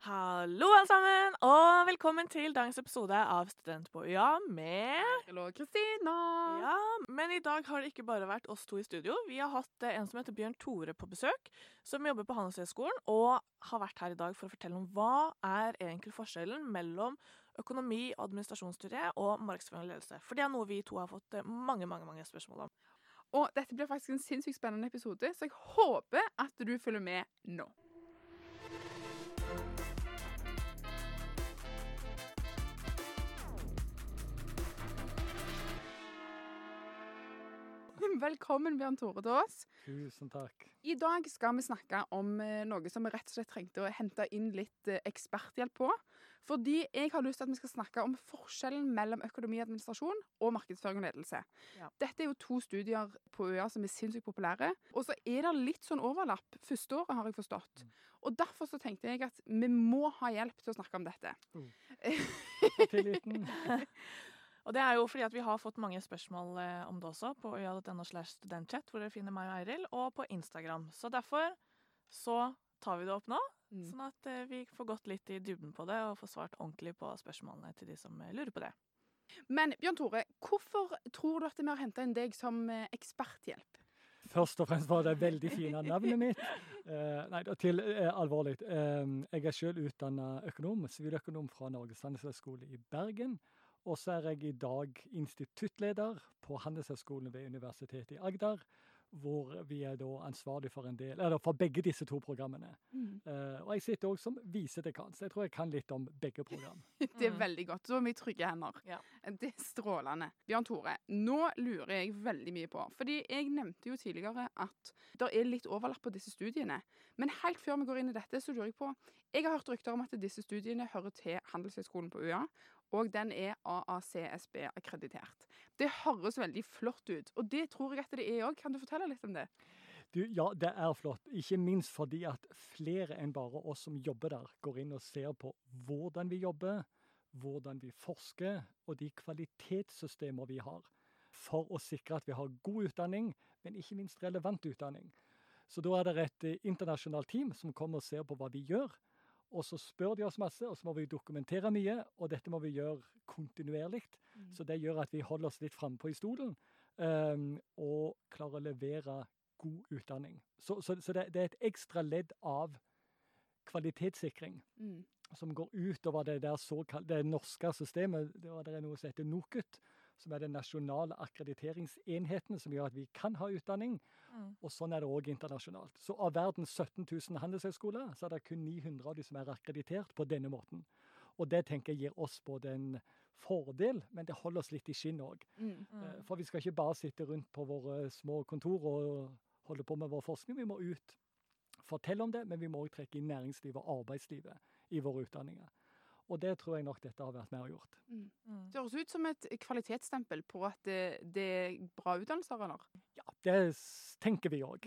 Hallo, alle sammen, og velkommen til dagens episode av Student på UiA med Hallo, Kristina. Ja, men i dag har det ikke bare vært oss to i studio. Vi har hatt eh, en som heter Bjørn Tore på besøk, som jobber på Handelshøyskolen, og har vært her i dag for å fortelle om hva er egentlig forskjellen mellom økonomi- og administrasjonsstudiet og markedsføring og ledelse. For det er noe vi to har fått eh, mange, mange, mange spørsmål om. Og dette blir faktisk en sinnssykt spennende episode, så jeg håper at du følger med nå. Velkommen, Bjørn Tore til oss. Tusen takk. I dag skal vi snakke om eh, noe som vi rett og slett trengte å hente inn litt eh, eksperthjelp på. Fordi jeg har lyst til at vi skal snakke om forskjellen mellom økonomi og administrasjon og markedsføring og ledelse. Ja. Dette er jo to studier på øya som er sinnssykt populære. Og så er det litt sånn overlapp første året, har jeg forstått. Og derfor så tenkte jeg at vi må ha hjelp til å snakke om dette. Mm. tilliten. Og det er jo fordi at vi har fått mange spørsmål eh, om det også på uia.no slash studentchat, hvor dere finner meg og Eiril, og på Instagram. Så derfor så tar vi det opp nå, Mm. sånn at eh, vi får gått litt i dybden på det og får svart ordentlig på spørsmålene til de som eh, lurer på det. Men Bjørn Tore, hvorfor tror du at vi har henta inn deg som eksperthjelp? Først og fremst var det veldig fine navnet mitt. Eh, nei, til eh, alvorlig. Eh, jeg er selv utdanna økonom, siviløkonom fra Norges handelshøyskole i Bergen. Og så er jeg i dag instituttleder på Handelshøyskolen ved Universitetet i Agder. Hvor vi er da ansvarlig for en del, eller for begge disse to programmene. Eh, og jeg sitter òg som visedekan, så jeg tror jeg kan litt om begge program. Det er Mm. veldig godt. Så vi i trygge hender. Ja. Det er strålende. Bjørn Tore, nå lurer jeg veldig mye på. Fordi jeg nevnte jo tidligere at det er litt overlapp på disse studiene. Men helt før vi går inn i dette, så lurer jeg på Jeg har hørt rykter om at disse studiene hører til Handelshøyskolen på UiA. Og den er AACSB-akkreditert. Det høres veldig flott ut. Og det tror jeg at det er òg. Kan du fortelle litt om det? Du, ja, det er flott. Ikke minst fordi at flere enn bare oss som jobber der, går inn og ser på hvordan vi jobber, hvordan vi forsker, og de kvalitetssystemer vi har. For å sikre at vi har god utdanning, men ikke minst relevant utdanning. Så da er det et internasjonalt team som kommer og ser på hva vi gjør. Og så spør de oss masse, og så må vi dokumentere mye. Og dette må vi gjøre kontinuerlig. Så det gjør at vi holder oss litt frampå i stolen um, og klarer å levere god utdanning. Så, så, så det, det er et ekstra ledd av kvalitetssikring Mm. som går utover det der såkalt, det norske systemet. Det det er noe som heter NOKUT, som er den nasjonale akkrediteringsenheten som gjør at vi kan ha utdanning. Mm. Og sånn er det òg internasjonalt. Så av verdens 17 000 handelshøyskoler, så er det kun 900 av de som er akkreditert på denne måten. Og det tenker jeg gir oss både en fordel, men det holder oss litt i skinnet òg. Mm. Mm. For vi skal ikke bare sitte rundt på våre små kontor og holde på med vår forskning. Vi må ut, fortelle om det, men vi må òg trekke inn næringslivet og arbeidslivet i våre utdanninger. Og det tror jeg nok dette har vært med og gjort. Mm. Mm. Det høres ut som et kvalitetsstempel på at det, det er bra utdannelser, eller? Ja, det tenker vi òg.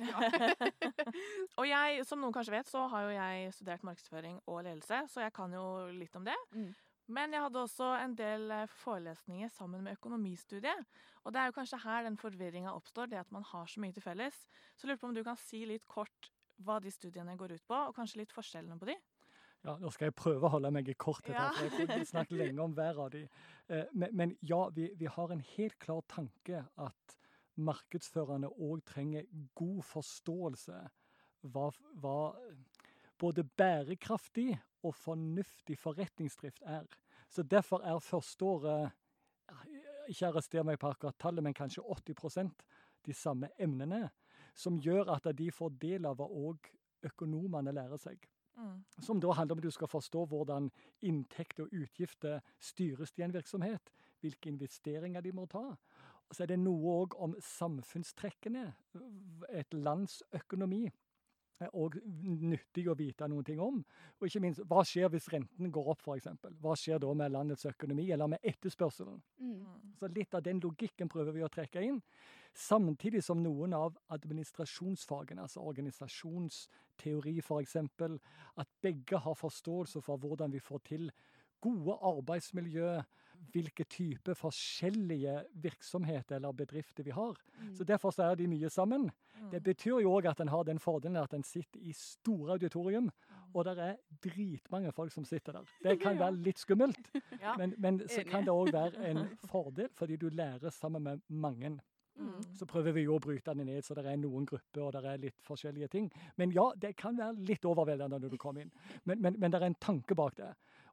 Og jeg, som noen kanskje vet, så har jo jeg studert markedsføring og ledelse, så jeg kan jo litt om det. Mm. Men jeg hadde også en del eh, forelesninger sammen med økonomistudiet. Og det er jo kanskje her den forvirringa oppstår, det at man har så mye til felles. Så jeg lurer på om du kan si litt kort hva de studiene går ut på, og kanskje litt forskjellene på de? Ja, nå skal jeg prøve å holde meg i korthet, her, for jeg kunne snakket lenge om hver av de. Eh, Men, men ja, vi, vi har en helt klar tanke at markedsførerne òg trenger god forståelse hva, hva både bærekraftig og fornuftig forretningsdrift er. Så derfor er førsteåret året, Ikke arrester meg på akkurat tallet, men kanskje 80% de samme emnene, som gjør at de får del av hva òg økonomene lærer seg. Mm. Som da handler om at du skal forstå hvordan inntekter og utgifter styres i en virksomhet. Hvilke investeringer de må ta. Og så er det noe òg om samfunnstrekkene. Et lands økonomi er òg nyttig å vite noen ting om. Og ikke minst, hva skjer hvis renten går opp, f.eks.? Hva skjer da med landets økonomi, eller med etterspørselen? Mm. Mm. Så litt av den logikken prøver vi å trekke inn. Samtidig som noen av administrasjonsfagene, altså organisasjonsteori f.eks., at begge har forståelse for hvordan vi får til gode arbeidsmiljø, hvilke type forskjellige virksomheter eller bedrifter vi har. Mm. Så Derfor så er de mye sammen. Mm. Det betyr jo òg at en har den fordelen at en sitter i store auditorium, Og det er dritmange folk som sitter der. Det kan være litt skummelt, Ja. men, men så kan det òg være en fordel, fordi du lærer sammen med mange. Mm. Så prøver vi jo å bryte den ned, så det er noen grupper og det er litt forskjellige ting. Men ja, det kan være litt overveldende når du kommer inn. Men, men, men det er en tanke bak det.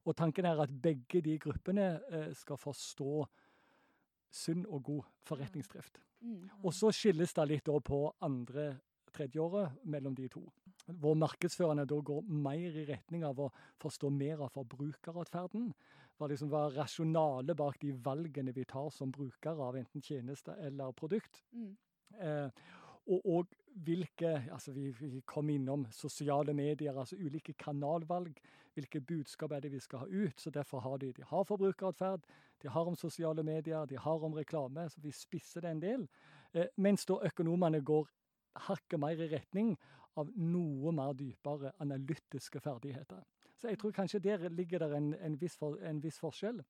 Og tanken er at begge de gruppene eh, skal forstå sunn og god forretningsdrift. Mm. Og så skilles det litt da på andre tredjeåret mellom de to. Hvor markedsførerne da går mer i retning av å forstå mer av forbrukeratferden. Hva liksom var rasjonalet bak de valgene vi tar som brukere av enten tjeneste eller produkt. Mm. Eh, og, og hvilke altså vi, vi kom innom sosiale medier, altså ulike kanalvalg. Hvilke budskap er det vi skal ha ut? Så derfor har de, de har forbrukeratferd, de har om sosiale medier, de har om reklame. Så vi spisser det en del. Eh, mens da økonomene går hakket mer i retning av noe mer dypere analytiske ferdigheter. Så jeg tror kanskje der ligger det en, en, viss, for, en viss forskjell.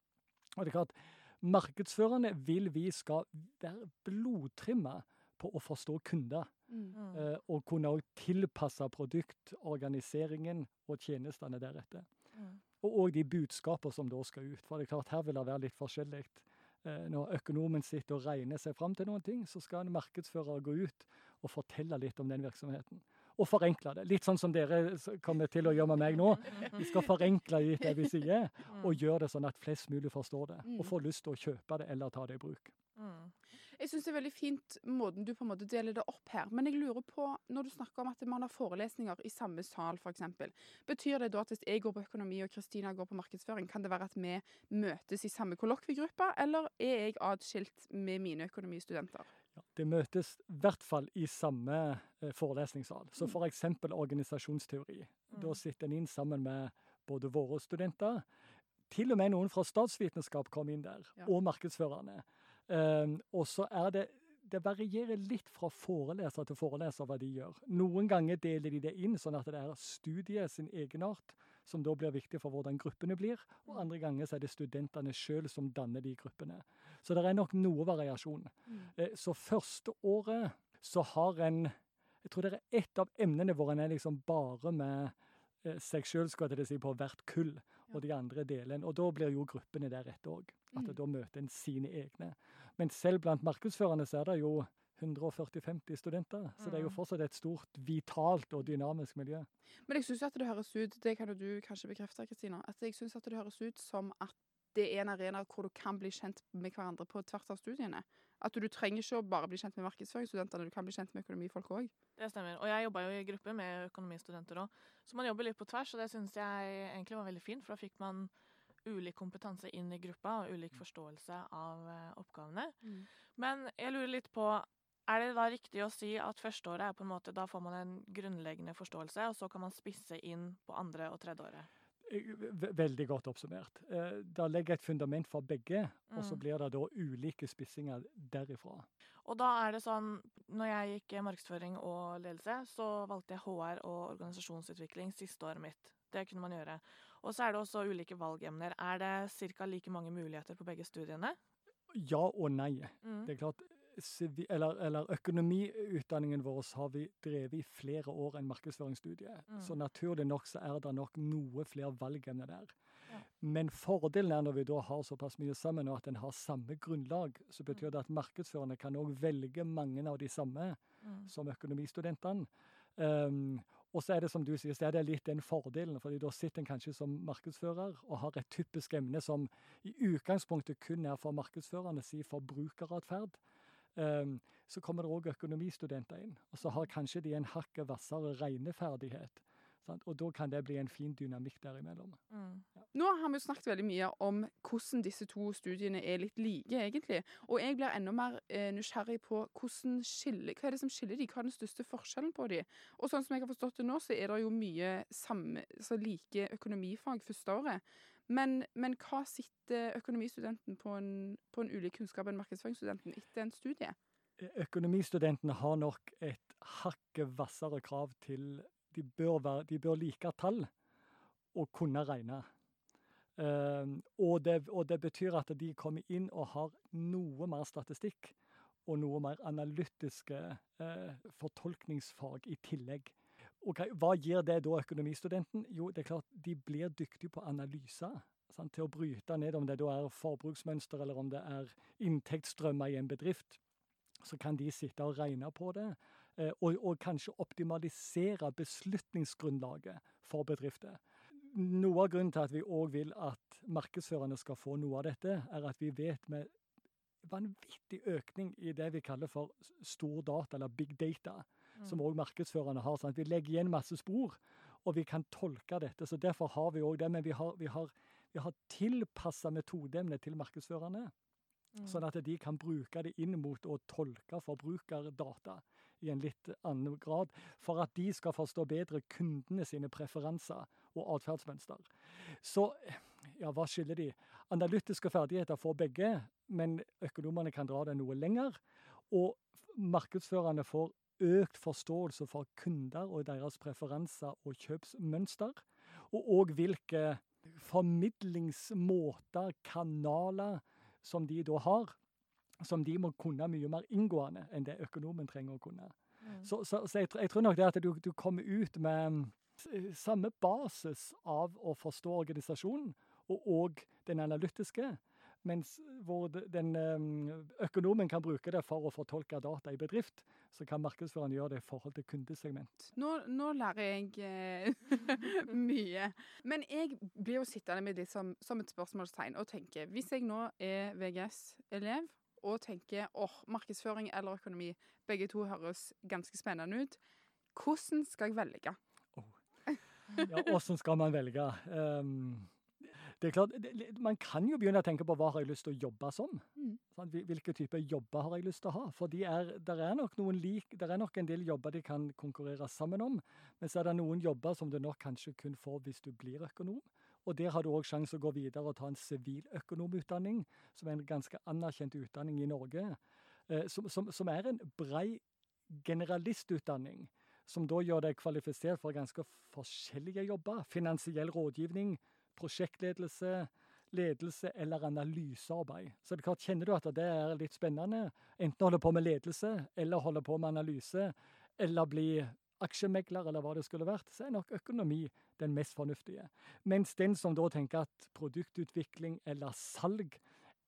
Og det er klart, Markedsførerne vil vi skal være blodtrimma på å forstå kunder. Mm. Mm. Eh, og kunne også tilpasse produkt, organiseringen og tjenestene deretter. Mm. Og òg de budskaper som da skal ut. For det er klart, her vil det være litt forskjellig. Eh, når økonomen sitter og regner seg fram til noen ting, så skal en markedsfører gå ut og fortelle litt om den virksomheten. Og forenkle det. Litt sånn som dere kommer til å gjøre med meg nå. Vi skal forenkle litt det vi sier, og gjøre det sånn at flest mulig forstår det. Og får lyst til å kjøpe det eller ta det i bruk. Mm. Jeg syns det er veldig fint måten du på en måte deler det opp her. Men jeg lurer på, når du snakker om at man har forelesninger i samme sal f.eks., betyr det da at hvis jeg går på økonomi og Kristina går på markedsføring, kan det være at vi møtes i samme kollokviegruppe, eller er jeg atskilt med mine økonomistudenter? Ja, det møtes i hvert fall i samme eh, forelesningssal. Så f.eks. For organisasjonsteori. Da Mm. sitter en inn sammen med både våre studenter, til og med noen fra statsvitenskap kom inn der, Ja. og markedsførerne. Um, og så er det det varierer litt fra foreleser til foreleser hva de gjør. Noen ganger deler de det inn sånn at det er studiet sin egenart som da blir viktig for hvordan gruppene blir, og andre ganger så er det studentene sjøl som danner de gruppene. Så det er nok noe variasjon. Mm. Så første året så har en Jeg tror det er ett av emnene hvor en er liksom bare med eh, seg sjøl si, på hvert kull, og de andre deler en. Og da blir jo gruppene deretter òg. At Mm. da møter en sine egne. Men selv blant markedsførerne så er det jo 140-50 studenter. Så det er jo Mm. fortsatt et stort, vitalt og dynamisk miljø. Men jeg syns at det høres ut det kan jo du kanskje bekrefte, Kristina, at jeg synes at det høres ut som at det er en arena hvor du kan bli kjent med hverandre på tvers av studiene. At du, trenger ikke å bare bli kjent med markedsføringsstudentene, du kan bli kjent med økonomifolk òg. Det stemmer. Og jeg jobba jo i gruppe med økonomistudenter òg. Så man jobber litt på tvers, og det syns jeg egentlig var veldig fint. For da fikk man ulik kompetanse inn i gruppa, og ulik forståelse av oppgavene. oppgavene. Men jeg lurer litt på er det da riktig å si at førsteåret er på en måte, da får man en grunnleggende forståelse, og så kan man spisse inn på andre og tredje året? Veldig godt oppsummert. Eh, Da legger jeg et fundament for begge, og så Mm. blir det da ulike spissinger derifra. Og da er det sånn, når jeg gikk markedsføring og ledelse, så valgte jeg HR og organisasjonsutvikling siste året mitt. Det kunne man gjøre. Og så er det også ulike valgemner. Er det ca. like mange muligheter på begge studiene? Ja og nei. Mm. Det er klart, sivi- eller, eller økonomiutdanningen vår har vi drevet i flere år enn markedsføringsstudiet. Mm. Så naturlig nok så er det nok noe flere valgemner der. Ja. Men fordelen er når vi da har såpass mye sammen, og at en har samme grunnlag, så betyr Mm. det at markedsførerne kan òg velge mange av de samme Mm. som økonomistudentene. Um, og så er det som du sier, så er det litt den fordelen, fordi da sitter en kanskje som markedsfører og har et typisk emne som i utgangspunktet kun er for markedsførerne, si forbrukeratferd. Um, så kommer det òg økonomistudenter inn, og så har kanskje de en hakket hvassere regneferdighet. Sant? Og da kan det bli en fin dynamikk derimellom. Mm. Nå har vi jo snakket veldig mye om hvordan disse to studiene er litt like, egentlig. Og jeg blir enda mer eh, nysgjerrig på skiller, hva er det som skiller de, hva er den største forskjellen på de? Og sånn som jeg har forstått det nå, så er det jo mye samme, så like økonomifag første året. Men, men hva sitter økonomistudenten på en, på en ulik kunnskap enn markedsføringsstudenten etter en studie? Økonomistudentene har nok et hakket hvassere krav til de bør, være, de bør like tall og kunne regne. Um, og, det, og det betyr at de kommer inn og har noe mer statistikk og noe mer analytiske uh, fortolkningsfag i tillegg. Ok, Hva gir det da økonomistudenten? Jo, det er klart de blir dyktige på analyser. Sant? Til å bryte ned om det da er forbruksmønster eller om det er inntektsstrømmer i en bedrift. Så kan de sitte og regne på det, eh, og, og kanskje optimalisere beslutningsgrunnlaget for bedrifter. Noe av grunnen til at vi òg vil at markedsførerne skal få noe av dette, er at vi vet med vanvittig økning i det vi kaller for stor data, eller big data, som òg markedsførerne har. Sant? Vi legger igjen masse spor, og vi kan tolke dette. så Derfor har vi òg det. Men vi har, vi har, vi har tilpassa metodeemnet til markedsførerne. Mm. Sånn at de kan bruke det inn mot å tolke forbrukerdata i en litt annen grad, for at de skal forstå bedre kundene sine preferanser og atferdsmønster. Så ja, hva skiller de? Analytiske ferdigheter får begge, men økonomene kan dra det noe lenger. Og markedsførerne får økt forståelse for kunder og deres preferanser og kjøpsmønster. Og òg hvilke formidlingsmåter, kanaler, som de da har. Som de må kunne mye mer inngående enn det økonomen trenger å kunne. Mm. Så, så, så jeg, jeg tror nok det at du, du kommer ut med samme basis av å forstå organisasjonen, og òg den analytiske, mens hvor de- den økonomen kan bruke det for å fortolke data i bedrift, så kan markedsføreren gjøre det i forhold til kundesegment. Nå, nå lærer jeg eh, mye. Men jeg blir jo sittende med det som, som et spørsmålstegn og tenker Hvis jeg nå er VGS-elev og tenker åh, markedsføring eller økonomi, begge to høres ganske spennende ut, hvordan skal jeg velge? Ja, Åssen skal man velge? Em, det er klart, det, det- Man kan jo begynne å tenke på hva har jeg lyst til å jobbe som. Mm. Sånn, Hvilke typer jobber har jeg lyst til å ha? For de er, der er nok noen lik, der er nok en del jobber de kan konkurrere sammen om. Men så er det noen jobber som du nok kanskje kun får hvis du blir økonom. Og der har du òg sjanse å gå videre og ta en siviløkonomutdanning, som er en ganske anerkjent utdanning i Norge. Eh, som, som, som er en brei generalistutdanning, som da gjør deg kvalifisert for ganske forskjellige jobber. Finansiell rådgivning, prosjektledelse, ledelse eller analysearbeid. Så det er klart, kjenner du at det er litt spennende, enten holde på med ledelse eller holde på med analyse, eller bli aksjemegler, eller hva det skulle vært, så er nok økonomi den mest fornuftige. Mens den som da tenker at produktutvikling eller salg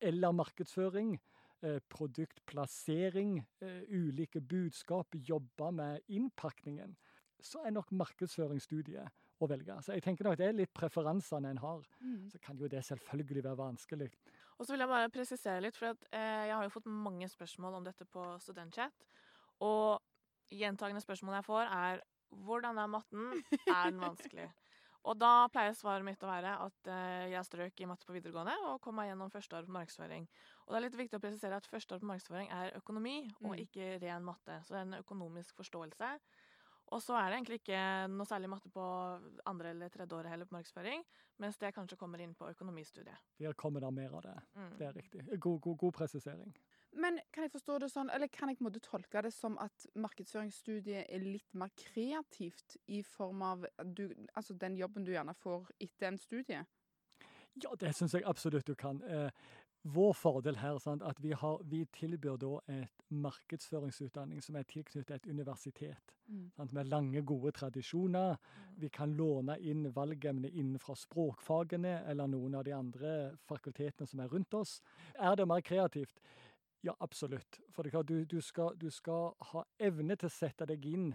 eller markedsføring, eh, produktplassering, eh, ulike budskap, jobber med innpakningen, så er nok markedsføringsstudiet å velge. Så jeg tenker nok det er litt preferansene en har. Så kan jo det selvfølgelig være vanskelig. Og så vil jeg bare presisere litt, for at, eh, jeg har jo fått mange spørsmål om dette på Studentchat. Og gjentagende spørsmål jeg får, er hvordan er matten? Er den vanskelig? Og da pleier svaret mitt å være at eh, jeg strøk i matte på videregående og kom meg gjennom første år på markedsføring. Og det er litt viktig å presisere at første år på markedsføring er økonomi, og Mm. ikke ren matte. Så det er en økonomisk forståelse. Og så er det egentlig ikke noe særlig matte på andre eller tredje året heller på markedsføring, mens det kanskje kommer inn på økonomistudiet. Der kommer det mer av det. Mm. Det er riktig. God, god, god presisering. Men kan jeg forstå det sånn, eller kan jeg på en måte tolke det som at markedsføringsstudiet er litt mer kreativt i form av du, altså den jobben du gjerne får etter en studie? Ja, det syns jeg absolutt du kan. Vår fordel her sant, at vi, har, vi tilbyr da et markedsføringsutdanning som er tilknyttet et universitet. Sant, med lange, gode tradisjoner. Vi kan låne inn valgemne innenfra språkfagene eller noen av de andre fakultetene som er rundt oss. Er det mer kreativt? Ja, absolutt. For det er klart, du, du, skal, du skal ha evne til å sette deg inn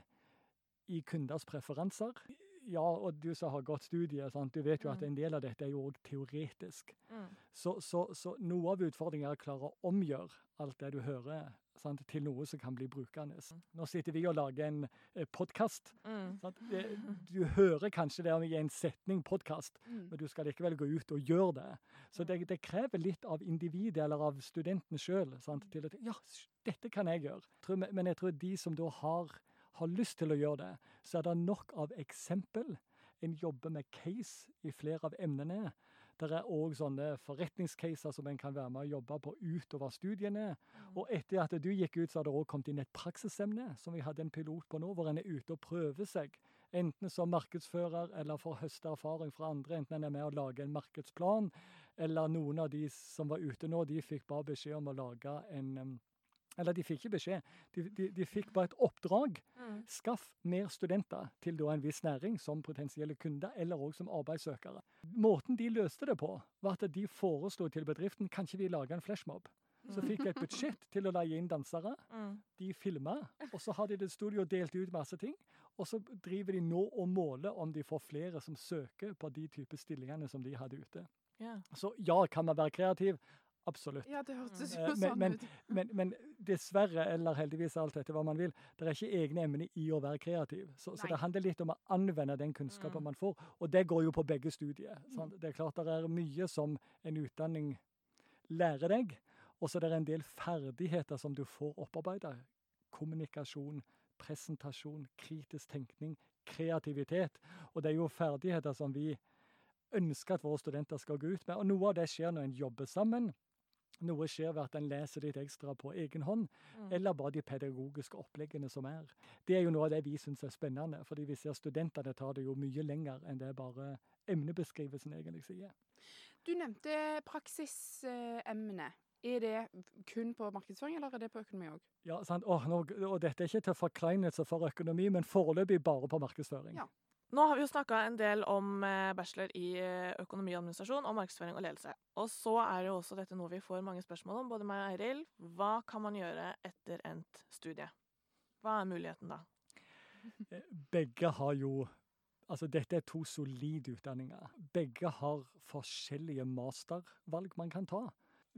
i kunders preferanser. Ja, og du som har gått studiet, sant? du vet jo at Mm. en del av dette er jo òg teoretisk. Mm. Så, så, så noe av utfordringen er å klare å omgjøre alt det du hører, sant? til noe som kan bli brukende. Nå sitter vi og lager en eh, podkast. Mm. Du hører kanskje det i en setning podkast, Mm. men du skal likevel gå ut og gjøre det. Så det, det krever litt av individet eller av studenten sjøl til å tenke ja, dette kan jeg gjøre. Men jeg tror de som da har, har lyst til å gjøre det, så er det nok av eksempel. En jobber med case i flere av emnene. Det er òg sånne forretningscaser som en kan være med og jobbe på utover studiene. Og etter at du gikk ut, så har det òg kommet inn et praksisemne, som vi hadde en pilot på nå, hvor en er ute og prøver seg. Enten som markedsfører eller for å høste erfaring fra andre, enten en er med å lage en markedsplan, eller noen av de som var ute nå, de fikk bare beskjed om å lage en, Eller de fikk ikke beskjed, de, de, de fikk bare et oppdrag. Mm. Skaff mer studenter til da en viss næring som potensielle kunder, eller òg som arbeidssøkere. Måten de løste det på, var at de foreslo til bedriften kan ikke vi lage en flashmob. Så fikk de et budsjett til å leie inn dansere. Mm. De filma, og så har de det studio delt ut masse ting. Og så driver de nå og måler om de får flere som søker på de type stillingene som de hadde ute. Ja. Så ja, kan man være kreativ? Absolutt. Ja, det hørtes Eh, jo men- sånn men- ut. Men, men dessverre, eller heldigvis alt etter hva man vil, det er ikke egne emner i å være kreativ. Så, så det handler litt om å anvende den kunnskapen Mm. man får. Og det går jo på begge studier. sant? Det er klart det er mye som en utdanning lærer deg, og så er det en del ferdigheter som du får opparbeida. Kommunikasjon, presentasjon, kritisk tenkning, kreativitet. Og det er jo ferdigheter som vi ønsker at våre studenter skal gå ut med. Og noe av det skjer når en jobber sammen. Noe skjer ved at en leser litt ekstra på egen hånd, Mm. eller bare de pedagogiske oppleggene som er. Det er jo noe av det vi syns er spennende, fordi vi ser studentene tar det jo mye lenger enn det bare emnebeskrivelsen egentlig sier. Du nevnte praksisemne. Er det kun på markedsføring, eller er det på økonomi òg? Ja, sant? Og, nå, og dette er ikke til forkleinelse for økonomi, men foreløpig bare på markedsføring. Ja. Nå har vi jo snakka en del om eh, bachelor i eh, økonomi og administrasjon og markedsføring og ledelse. Og så er det jo også dette noe vi får mange spørsmål om, både meg og Eiril. Hva kan man gjøre etter endt studie? Hva er muligheten da? Eh, Begge har jo Altså, dette er to solide utdanninger. Begge har forskjellige mastervalg man kan ta.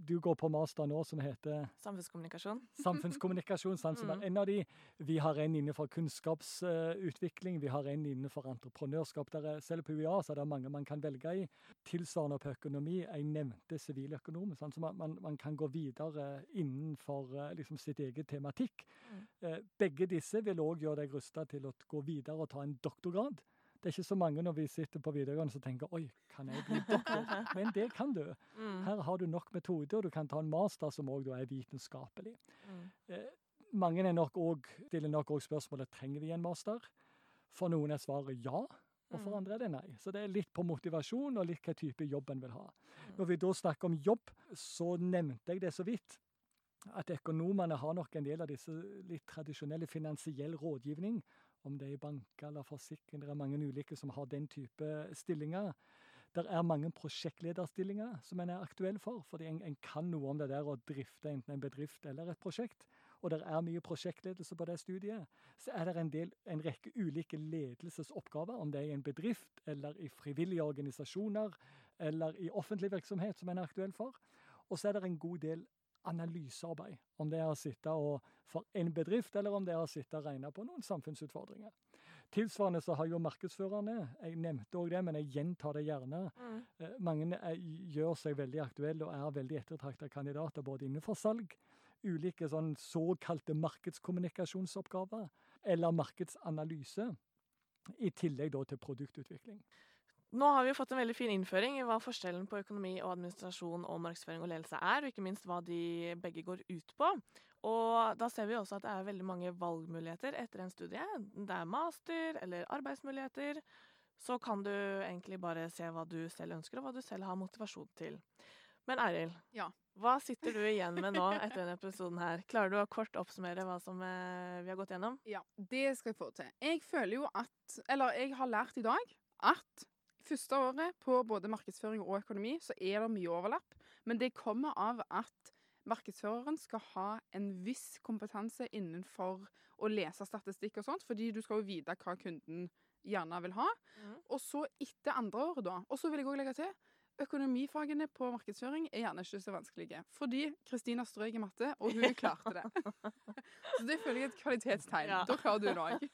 Du går på master nå som heter Samfunnskommunikasjon? samfunnskommunikasjon. sant, som Mm. er en av de. Vi har en innenfor kunnskapsutvikling, vi har en innenfor entreprenørskap. Er, selv på UiA så er det mange man kan velge i. Tilsvarende på økonomi. Jeg nevnte siviløkonom. sant, så man, man, man kan gå videre innenfor eh, liksom sitt eget tematikk. Mm. Eh, begge disse vil òg gjøre deg rusta til å gå videre og ta en doktorgrad. Det er ikke så mange når vi sitter på videregående som tenker oi, kan jeg bli doktor? Men det kan du. Mm. Her har du nok metode, og du kan ta en master som òg er vitenskapelig. Mm. Eh, mange er nok også, stiller nok òg spørsmålet trenger vi en master. For noen er svaret ja, og for Mm. andre er det nei. Så det er litt på motivasjon og litt hva type jobb en vil ha. Når vi da snakker om jobb, så nevnte jeg det så vidt. At økonomene har nok en del av disse litt tradisjonelle finansiell rådgivning. Om det er i banker eller forsikring. Det er mange ulike som har den type stillinger. Det er mange prosjektlederstillinger som en er aktuell for, fordi en, en kan noe om det der å drifte enten en bedrift eller et prosjekt. Og det er mye prosjektledelse på det studiet. Så er det en, del, en rekke ulike ledelsesoppgaver, om det er i en bedrift eller i frivillige organisasjoner eller i offentlig virksomhet som en er aktuell for. Og så er det en god del analysearbeid, om det er å sitte og for en bedrift, eller om det er å sitte og regne på noen samfunnsutfordringer. Tilsvarende så har jo markedsførerne, jeg nevnte òg det, men jeg gjentar det gjerne, Mm. Eh, Mange er, gjør seg veldig aktuelle og er veldig ettertrakta kandidater både innenfor salg, ulike sånn såkalte markedskommunikasjonsoppgaver eller markedsanalyse, i tillegg da til produktutvikling. Nå har vi jo fått en veldig fin innføring i hva forskjellen på økonomi og administrasjon og markedsføring og ledelse er, og ikke minst hva de begge går ut på. Og da ser vi også at det er veldig mange valgmuligheter etter en studie. Det er master eller arbeidsmuligheter. Så kan du egentlig bare se hva du selv ønsker, og hva du selv har motivasjon til. Men Eiril, Ja. hva sitter du igjen med nå etter denne episoden her? Klarer du å kort oppsummere hva som eh, vi har gått gjennom? Ja, det skal jeg få til. Jeg føler jo at Eller jeg har lært i dag at første året på både markedsføring og økonomi så er det mye overlapp. Men det kommer av at markedsføreren skal ha en viss kompetanse innenfor å lese statistikk og sånt, fordi du skal jo vite hva kunden gjerne vil ha. Mm. Og så etter andre året, da. Og så vil jeg òg legge til Økonomifagene på markedsføring er gjerne ikke så vanskelige. Fordi Kristina strøk i matte, og hun klarte det. Så det føler jeg er et kvalitetstegn. Ja. Da klarer du det òg.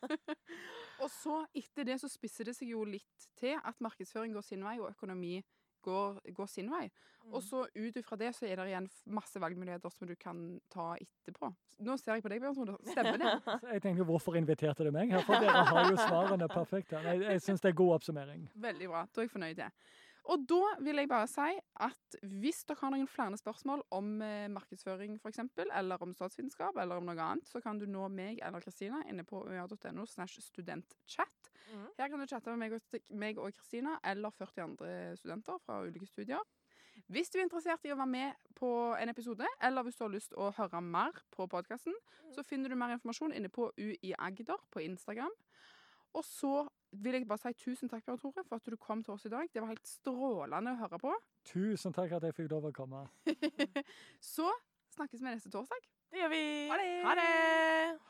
og så, etter det, så spisser det seg jo litt til at markedsføring går sin vei, og økonomi går, går sin vei. Og Mm. så ut ifra det så er det igjen masse valgmuligheter som du kan ta etterpå. Nå ser jeg på deg, Bjørn Tore. Stemmer det? Jeg tenker, Hvorfor inviterte du meg her? For dere har jo svarene perfekt her. Jeg, jeg syns det er god oppsummering. Veldig bra. Da er jeg fornøyd. det. Og da vil jeg bare si at hvis dere har noen flere spørsmål om eh, markedsføring f.eks., eller om statsvitenskap, eller om noe annet, så kan du nå meg eller Kristina inne på øya.no slash studentchat. Mhm. Her kan du chatte med meg og- Kristina eller 40 andre studenter fra ulike studier. Hvis du er interessert i å være med på en episode, eller hvis du har lyst å høre mer på podkasten, så finner du mer informasjon inne på UiAgder på Instagram. Og så vil jeg bare si tusen takk, Bjørn Tore, for at du kom til oss i dag. Det var helt strålende å høre på. Tusen takk at jeg fikk lov å komme. Så snakkes vi neste torsdag. Det gjør vi. Ha det! Ha det.